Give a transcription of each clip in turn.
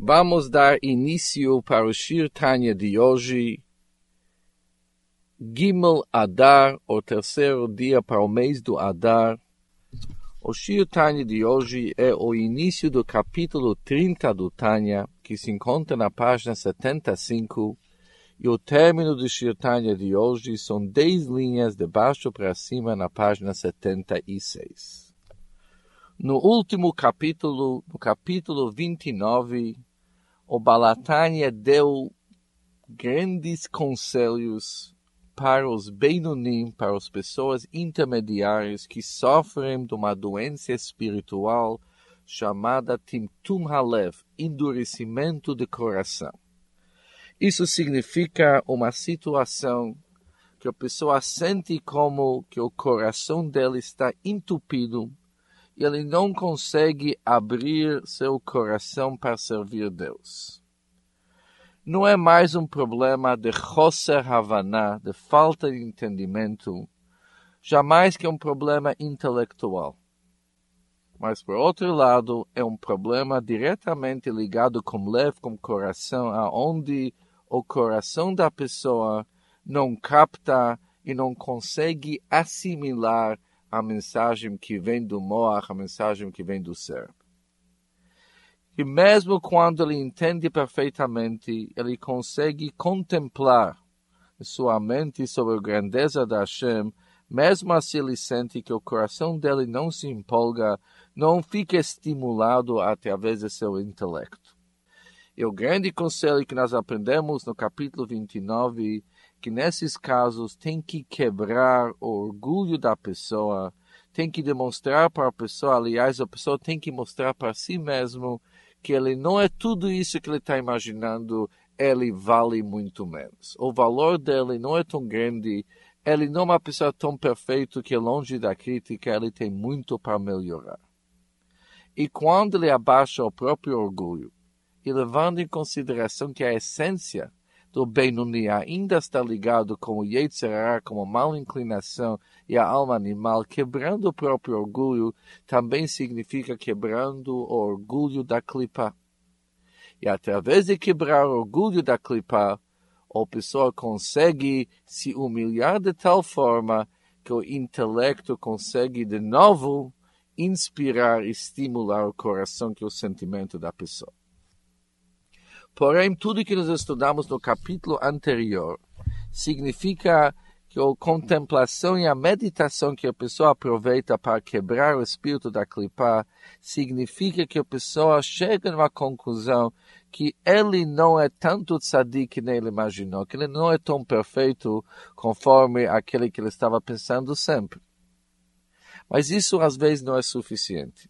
Vamos dar início para o Shir Tanya de hoje, Gimel Adar, o terceiro dia para o mês do Adar. O Shir Tanya de hoje é o início do capítulo 30 do Tanya, que se encontra na página 75, e o término do Shir Tanya de hoje são 10 linhas de baixo para cima na página 76. No último capítulo, no capítulo 29, o Balatânia deu grandes conselhos para os Benunim, para as pessoas intermediárias que sofrem de uma doença espiritual chamada Timtum Halev, endurecimento de coração. Isso significa uma situação que a pessoa sente como que o coração dela está entupido ele não consegue abrir seu coração para servir Deus. Não é mais um problema de Choser Havana, de falta de entendimento, jamais que é um problema intelectual. Mas, por outro lado, é um problema diretamente ligado com leve, com coração, aonde o coração da pessoa não capta e não consegue assimilar a mensagem que vem do Moach, a mensagem que vem do cérebro. E mesmo quando ele entende perfeitamente, ele consegue contemplar sua mente sobre a grandeza da Hashem, mesmo assim ele sente que o coração dele não se empolga, não fica estimulado através de seu intelecto. E o grande conselho que nós aprendemos no capítulo 29 que nesses casos tem que quebrar o orgulho da pessoa, tem que demonstrar para a pessoa, aliás, a pessoa tem que mostrar para si mesmo que ele não é tudo isso que ele está imaginando, ele vale muito menos. O valor dele não é tão grande, ele não é uma pessoa tão perfeita que longe da crítica, ele tem muito para melhorar. E quando ele abaixa o próprio orgulho, e levando em consideração que a essência do Benuni ainda está ligado com o Yetzirah, com a mal inclinação e a alma animal, quebrando o próprio orgulho, também significa quebrando o orgulho da clipa. E através de quebrar o orgulho da clipa, a pessoa consegue se humilhar de tal forma que o intelecto consegue de novo inspirar e estimular o coração, que é o sentimento da pessoa. Porém, tudo que nós estudamos no capítulo anterior significa que a contemplação e a meditação que a pessoa aproveita para quebrar o espírito da clipa significa que a pessoa chega numa conclusão que ele não é tanto tzadik que ele imaginou, que ele não é tão perfeito conforme aquele que ele estava pensando sempre. Mas isso às vezes não é suficiente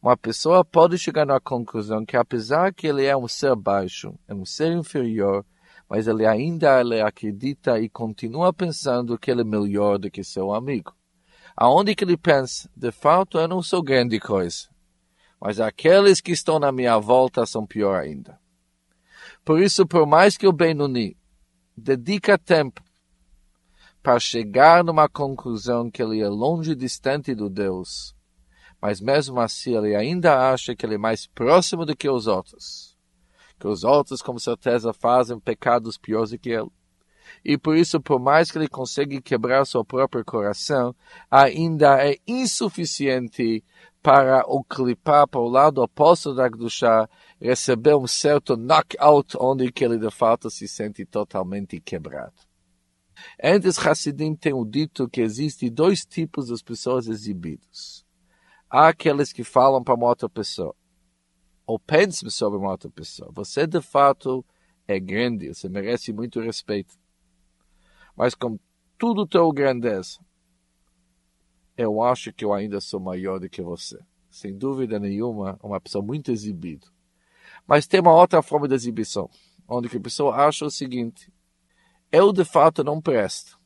uma pessoa pode chegar à conclusão que apesar que ele é um ser baixo, é um ser inferior, mas ele ainda ele acredita e continua pensando que ele é melhor do que seu amigo. Aonde que ele pensa, de fato eu não sou grande coisa, mas aqueles que estão na minha volta são pior ainda. Por isso, por mais que o Benuni dedica tempo para chegar numa conclusão que ele é longe distante do Deus, mas mesmo assim ele ainda acha que ele é mais próximo do que os outros. Que os outros, com certeza, fazem pecados piores do que ele. E por isso, por mais que ele consiga quebrar seu próprio coração, ainda é insuficiente para o clipar para o lado oposto da Gdusha, receber um certo knockout onde ele de fato se sente totalmente quebrado. Entre os Hassidim tem o dito que existem dois tipos de pessoas exibidas há aqueles que falam para uma outra pessoa, ou pensam sobre uma outra pessoa. Você, de fato, é grande, você merece muito respeito. Mas com tudo teu grandeza, eu acho que eu ainda sou maior do que você. Sem dúvida nenhuma, uma pessoa muito exibida. Mas tem uma outra forma de exibição, onde a pessoa acha o seguinte: eu de fato não presto,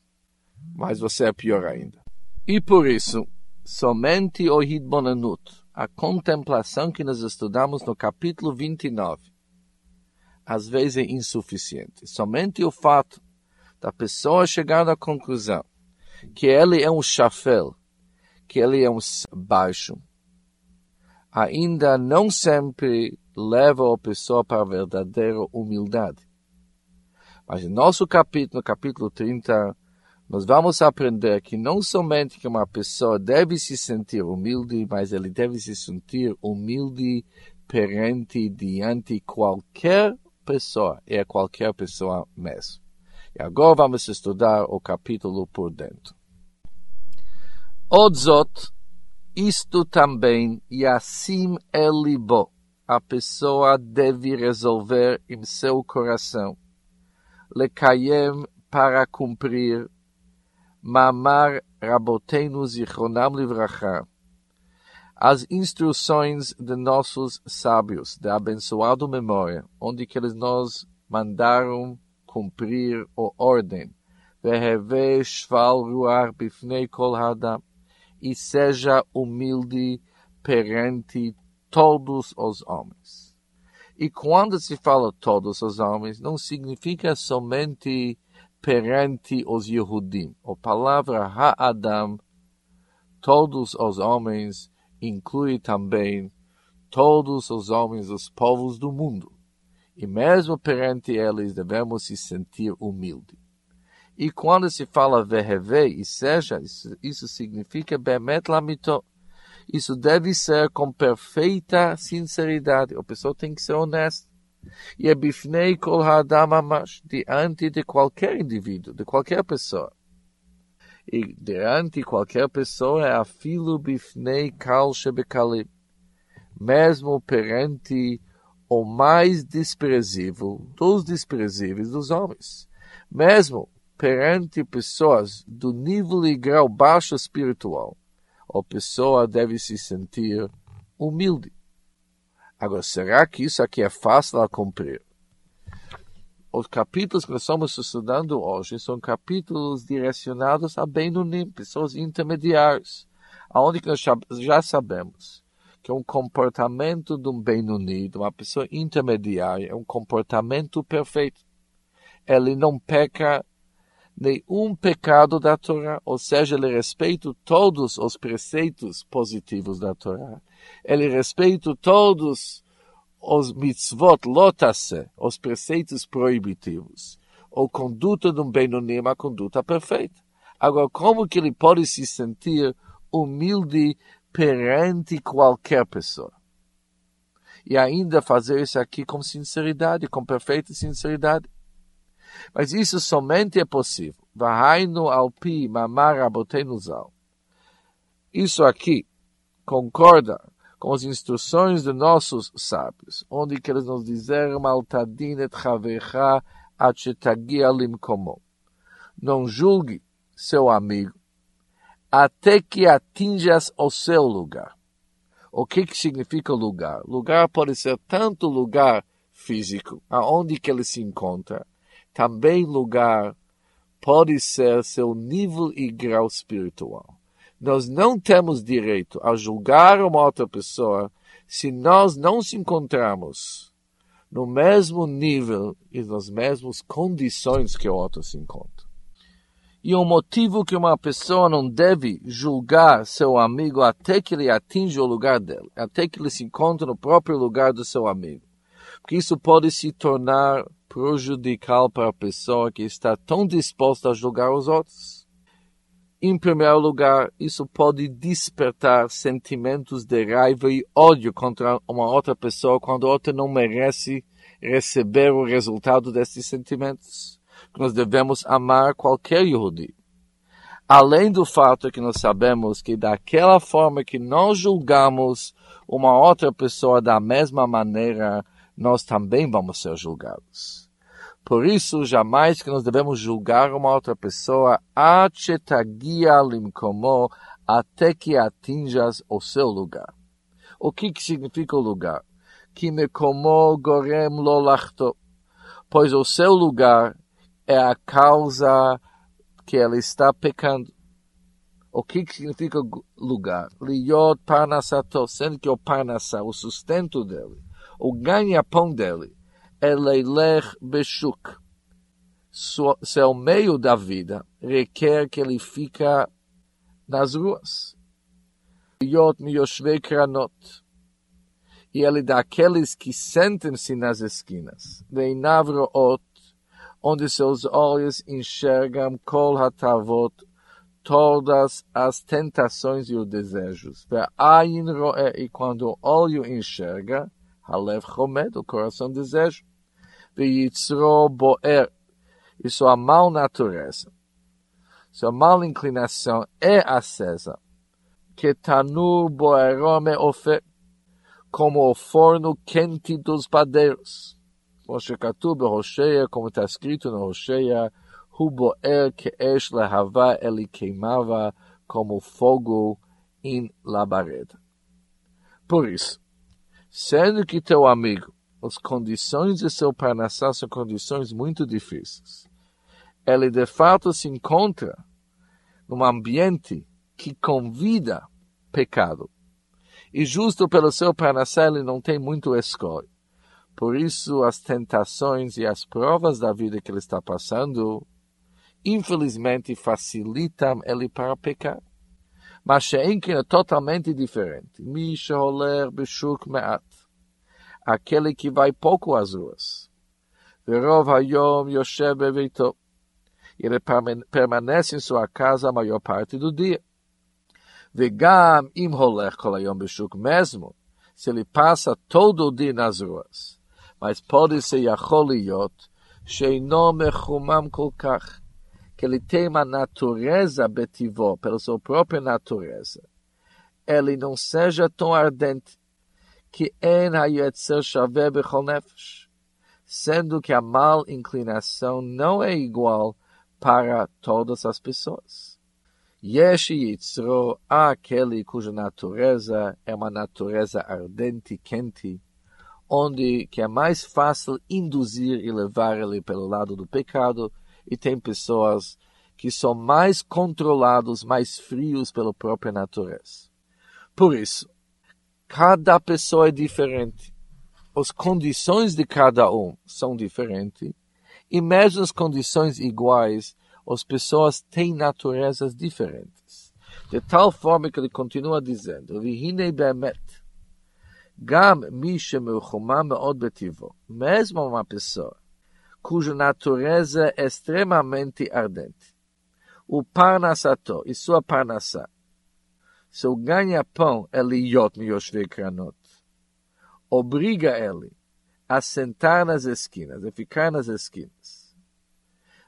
mas você é pior ainda. E por isso, somente o Hidbonanut, a contemplação que nós estudamos no capítulo 29, às vezes é insuficiente. Somente o fato da pessoa chegar à conclusão que ele é um chafel, que ele é um baixo, ainda não sempre leva a pessoa para a verdadeira humildade. Mas em nosso capítulo, no capítulo 30, nós vamos aprender que não somente que uma pessoa deve se sentir humilde, mas ele deve se sentir humilde perante diante qualquer pessoa, é qualquer pessoa mesmo. E agora vamos estudar o capítulo por dentro. Odzot, isto também, e assim é libo, a pessoa deve resolver em seu coração. Lekayem para cumprir Mamar Rabotenu Zichronam Livracha, as instruções de nossos sábios, de abençoado memória, onde que eles nos mandaram cumprir a ordem, Veheve Shval Ruar Bifnei Kol Hadam, e seja humilde perante todos os homens. E quando se fala todos os homens, não significa somente perante os Yehudim. A palavra Ha-Adam, todos os homens, inclui também todos os homens dos povos do mundo. E mesmo perante eles devemos se sentir humilde. E quando se fala verreve, e seja, isso, isso significa bemet lamito. Isso deve ser com perfeita sinceridade. A pessoa tem que ser honesta e é bifnei kol ha'adam amash, diante de qualquer indivíduo, de qualquer pessoa. E diante de qualquer pessoa é afilo bifnei kal shebekalim, mesmo perante o mais desprezível dos desprezíveis dos homens. Mesmo perante pessoas do nível e grau baixo espiritual, a pessoa deve se sentir humilde. Agora, será que isso aqui é fácil a cumprir? Os capítulos que nós estamos estudando hoje são capítulos direcionados a Benunim, pessoas intermediárias, aonde nós já sabemos que um comportamento de um Benuni, de uma pessoa intermediária, é um comportamento perfeito. Ele não peca nenhum pecado da Torá, ou seja, ele respeita todos os preceitos positivos da Torá. Ele respeita todos os mitzvot lotase, os preceitos proibitivos. Ou conduta de um Benonim, a conduta perfeita. Agora, como que ele pode se sentir humilde perante qualquer pessoa? E ainda fazer isso aqui com sinceridade, com perfeita sinceridade. Mas isso somente é possível. Vahainu alpi mamar zal. Isso aqui concorda com as instruções de nossos sábios, onde que eles nos disseram altadin et chavecha achetagia limkomo. Não julgue seu amigo até que atinjas o seu lugar. O que, que significa lugar? Lugar pode ser tanto lugar físico, aonde que ele se encontra, também lugar pode ser seu nível e grau espiritual. Nós não temos direito a julgar uma outra pessoa se nós não se encontramos no mesmo nível e nas mesmas condições que o outro se encontra. E o motivo que uma pessoa não deve julgar seu amigo até que ele atinja o lugar dele, até que ele se encontre no próprio lugar do seu amigo. Porque isso pode se tornar prejudicial para a pessoa que está tão disposta a julgar os outros. Em primeiro lugar, isso pode despertar sentimentos de raiva e ódio contra uma outra pessoa quando a outra não merece receber o resultado desses sentimentos. Nós devemos amar qualquer Yehudi. Além do fato que nós sabemos que daquela forma que nós julgamos uma outra pessoa da mesma maneira, nós também vamos ser julgados. Por isso, jamais que nós devemos julgar uma outra pessoa até que atinjas o seu lugar. O que, que significa o lugar? Que me como gorem lolachto. Pois o seu lugar é a causa que ela está pecando. O que, que significa lugar? Liot parnasato, sendo que o parnasá, o sustento dele, o ganha-pão dele, Eleilech Beshuk. Seu meio da vida requer que ele fica nas ruas. Yot Miyoshvei e ele daqueles que sentem-se nas esquinas. Veinavroot, onde seus olhos enxergam kol hatavot, todas as tentações e os desejos. Ve'ayin e quando o olho enxerga, halev chomed, o coração deseja. Ve'itzro boer, e sua mal natureza. Sua mal inclinação é acesa. Que tanur boerome ofe, como o forno quente dos padeiros. Katuba Rocheia, como está escrito no Rocheia, Huboer que esh lehava, ele queimava como fogo em labareda. Por isso, sendo que teu amigo, as condições de seu parnassá são condições muito difíceis. Ele de fato se encontra num ambiente que convida pecado. E justo pelo seu parnassá ele não tem muito escolha. Por isso, as tentações e as provas da vida que ele está passando infelizmente facilitam ele para pecar. Mas Sheenkin é totalmente diferente. Misha Holer Beshuk Me'at. Aquele que vai pouco às ruas. Verov Hayom Yoshev Beveito. Ele permanece em sua casa a maior parte do dia. Vegam Im Holer Kol Hayom Beshuk mesmo, se ele passa todo o dia nas ruas. Mas pode ser Yachol Yot, Sheino Mechumam Kolkach que ele tem uma natureza betivó, pela sua própria natureza, ele não seja tão ardente que en hayetzer shaveh bechol nefesh, sendo que a mal inclinação não é igual para todas as pessoas. Yesh yitzro, aquele cuja natureza é uma natureza ardente, quente, onde que é mais fácil induzir e levar ele pelo lado do pecado, e tem pessoas que são mais controlados, mais frios pela própria natureza. Por isso, cada pessoa é diferente. As condições de cada um são diferentes e mesmo as condições iguais, as pessoas têm naturezas diferentes. De tal forma que ele continua dizendo, Vihine be'emet, gam mi shemeuchumam me'od betivo, mesmo uma pessoa cuja natureza é extremamente ardente. O parnassato e sua parnassá. Seu ganha-pão é liot miyoshvei. Obriga ele a sentar nas esquinas, a ficar nas esquinas.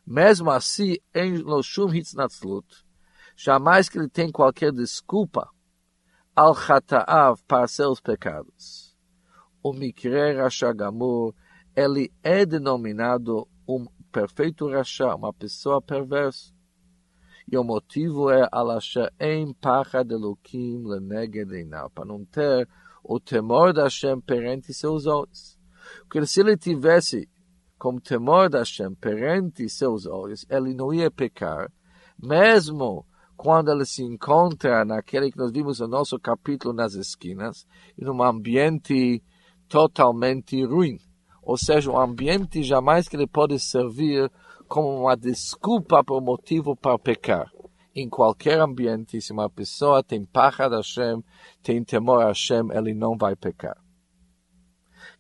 Mesmo assim, em Loshum Hitznatzlut, jamais que ele tem qualquer desculpa al chataav para seus pecados. O mikre rashagamur ele é denominado um perfeito rachá, uma pessoa perversa. E o motivo é em pacha de Lukim leneged para não ter o temor da Hashem perante seus olhos. Porque se ele tivesse com temor da Hashem perante seus olhos, ele não ia pecar, mesmo quando ele se encontra naquele que nós vimos no nosso capítulo nas esquinas, em um ambiente totalmente ruim ou seja, um ambiente jamais que ele pode servir como uma desculpa para o motivo para pecar. Em qualquer ambiente, se uma pessoa tem pacha de Hashem, tem temor a Hashem, ele não vai pecar.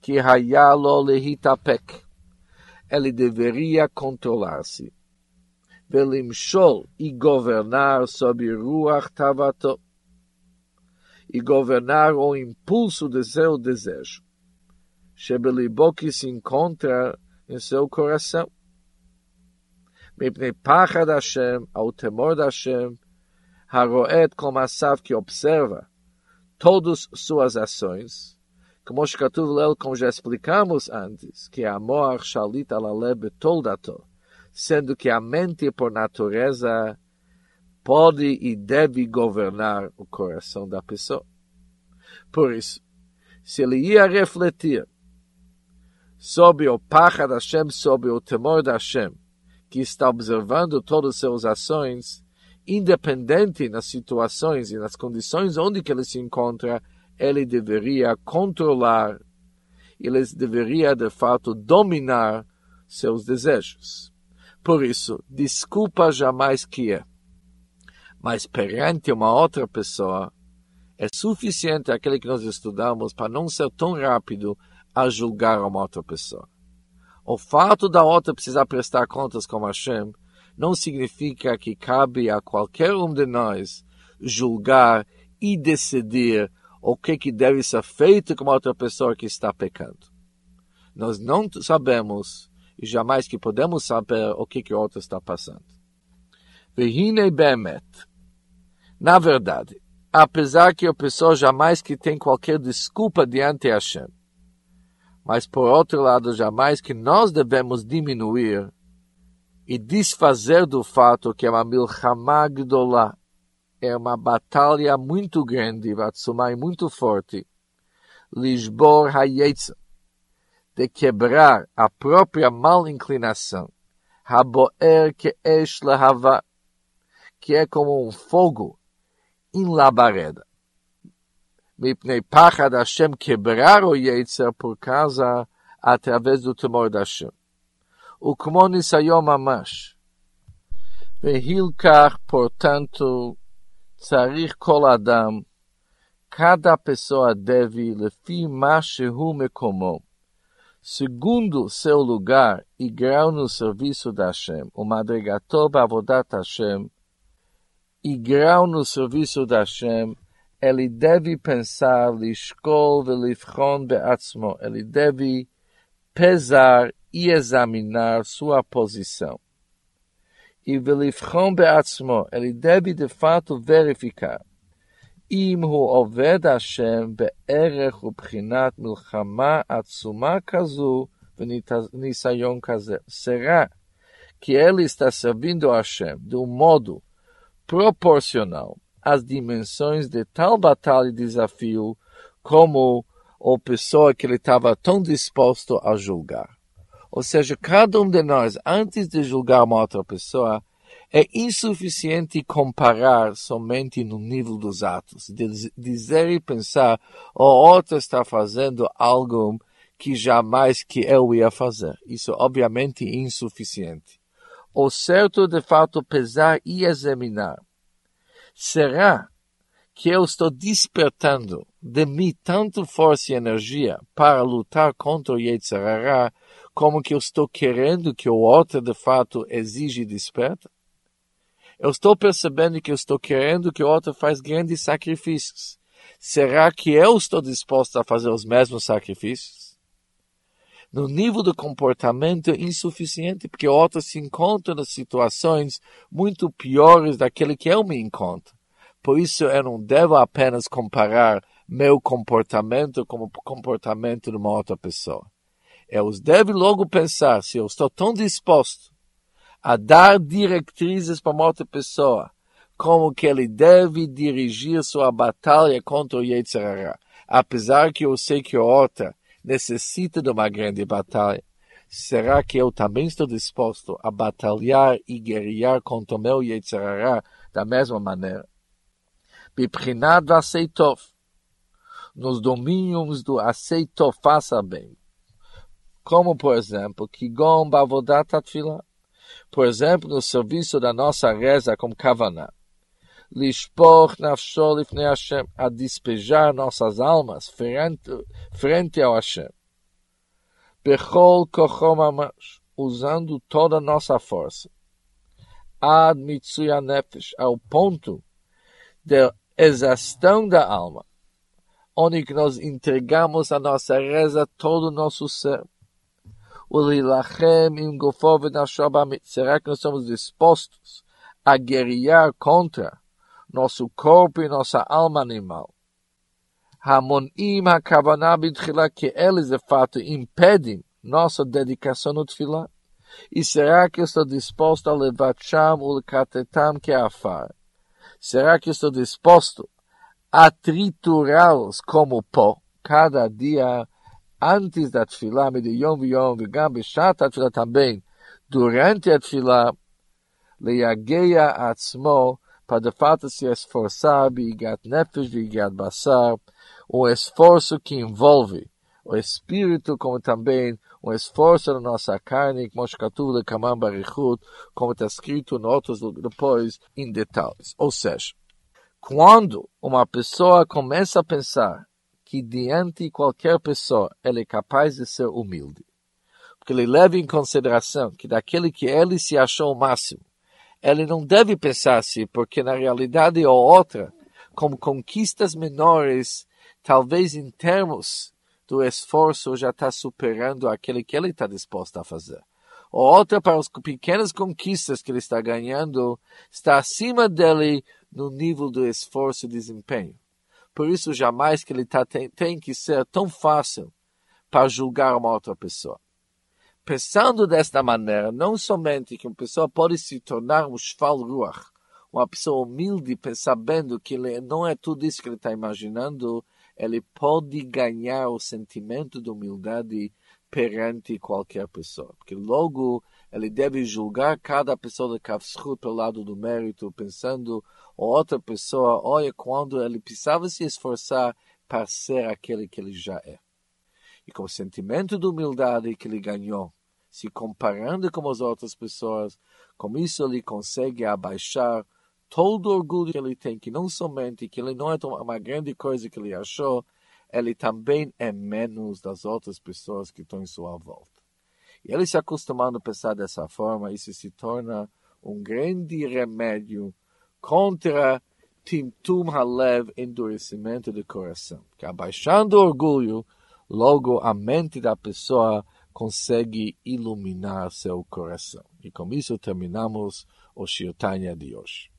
Que hayalo lehitapek. Ele deveria controlar-se. Velimshol e governar sob ruach tavato. E governar o impulso de seu desejo Shebeliboki se encontra em seu coração. Mipnei pachad Hashem, ao temor da Hashem, Haroet sav que observa todas suas ações, como como já explicamos antes, que é Amor Shalit alalebe Toldato, sendo que a mente, por natureza, pode e deve governar o coração da pessoa. Por isso, se ele ia refletir sob o pacha da Hashem, sob o temor da Hashem, que está observando todas as suas ações, independente nas situações e nas condições onde ele se encontra, ele deveria controlar, ele deveria de fato dominar seus desejos. Por isso, desculpa jamais que é. Mas perante uma outra pessoa, é suficiente aquele que nós estudamos para não ser tão rápido a julgar uma outra pessoa. O fato da outra precisar prestar contas com Hashem não significa que cabe a qualquer um de nós julgar e decidir o que, que deve ser feito com outra pessoa que está pecando. Nós não sabemos e jamais que podemos saber o que, que a outra está passando. Vehine bemet. Na verdade, apesar que a pessoa jamais que tem qualquer desculpa diante de Hashem, mas por outro lado, jamais que nós devemos diminuir e desfazer do fato que é uma é uma batalha muito grande, vatsumai muito forte, lisbor hayetza, de quebrar a própria mal inclinação, haboer que esh que é como um fogo em labareda. Mipnei Pachad Hashem quebrar o Yetzer por causa através do temor de Hashem. O como Nisayom Amash. Vehilkar, portanto, Tzarich Kol Adam, cada pessoa deve, lefi mashehu mekomo, segundo seu lugar e grau no serviço da Hashem, o madrigato avodat Hashem, e grau no serviço da Hashem, ele deve pensar, lishkol velifchon beatzmo, ele deve pesar e examinar sua posição. E velifchon beatzmo, ele deve de fato verificar. אם הוא עובד השם בערך ובחינת מלחמה עצומה כזו וניסיון כזה. Será que ele está servindo a Hashem de um modo proporcional às dimensões de tal batalha e desafio como a pessoa que ele estava tão disposto a julgar. Ou seja, cada um de nós, antes de julgar uma outra pessoa, é insuficiente comparar somente no nível dos atos, dizer e pensar, o outro está fazendo algo que jamais que eu ia fazer. Isso é obviamente insuficiente. O certo de fato pesar e examinar. Será que eu estou despertando de mim tanto força e energia para lutar contra o Yetzirah como que eu estou querendo que o outro de fato exige e desperta? Eu estou percebendo que eu estou querendo que o outro faz grandes sacrifícios. Será que eu estou disposto a fazer os mesmos sacrifícios? No nível do comportamento é insuficiente, porque o outro se encontra nas situações muito piores daquele que eu me encontro. Por isso eu não devo apenas comparar meu comportamento com o comportamento de uma outra pessoa. Eu devo logo pensar se eu estou tão disposto a dar diretrizes para uma outra pessoa, como que ele deve dirigir sua batalha contra o Yetzirah, apesar que eu sei que a outra necessita de uma grande batalha. Será que eu também estou disposto a batalhar e guerrear contra o meu Yetzirah da mesma maneira? Biprinado aceitov. Nos domínios do aceito faça bem. Como, por exemplo, gom bavodat atfilah por exemplo, no serviço da nossa reza com Kavaná. Lishpoch nafsho Hashem, a despejar nossas almas frente, frente ao Hashem. Bechol kochom amash, usando toda a nossa força. Ad mitsuya nefesh, ao ponto da exaustão da alma, onde nós entregamos a nossa reza, todo o nosso ser. Ulilachem im gofov Será que nós somos dispostos a guerrear contra nosso corpo e nossa alma animal? המונעים הכוונה בתחילה que eles de fato impedem nossa dedicação no tefilá? E será que eu estou disposto a levar cham ulkatetam que afar? Será que eu estou disposto a triturá-los como pó cada dia antes da tefilá, de yom ויום וגם בשעת התפילה também, durante a tefilá, ליגע עצמו, para de fato se esforçar, bigat nefesh, bigat basar, um esforço que envolve o espírito, como também um esforço na nossa carne, escatuva de Kamam Barichut, como está escrito em outros depois, em detalhes. Ou seja, Quando uma pessoa começa a pensar que diante de qualquer pessoa ele é capaz de ser humilde, porque ele leva em consideração que daquele que ele se achou o máximo, ele não deve pensar assim, porque na realidade ou outra, como conquistas menores, talvez em termos do esforço já está superando aquele que ele está disposto a fazer. Ou outra para as pequenas conquistas que ele está ganhando, está acima dele no nível do esforço e desempenho. Por isso, jamais que ele tá, tem, tem que ser tão fácil para julgar uma outra pessoa. Pensando desta maneira, não somente que uma pessoa pode se tornar um shval ruach, uma pessoa humilde, sabendo que ele não é tudo isso que ele está imaginando, ele pode ganhar o sentimento de humildade perante qualquer pessoa. Porque logo ele deve julgar cada pessoa de Kavschut pelo lado do mérito, pensando outra pessoa, olha quando ele precisava se esforçar para ser aquele que ele já é. E com o sentimento de humildade que ele ganhou, se comparando com as outras pessoas, com isso ele consegue abaixar todo o orgulho que ele tem, que não somente que ele não é uma grande coisa que ele achou, ele também é menos das outras pessoas que estão em sua volta. E ele se acostumando a pensar dessa forma, isso se torna um grande remédio contra Timtum Halev, endurecimento do coração. Que abaixando o orgulho, logo a mente da pessoa consegue iluminar seu coração. E com isso terminamos o Shirtanya de hoje.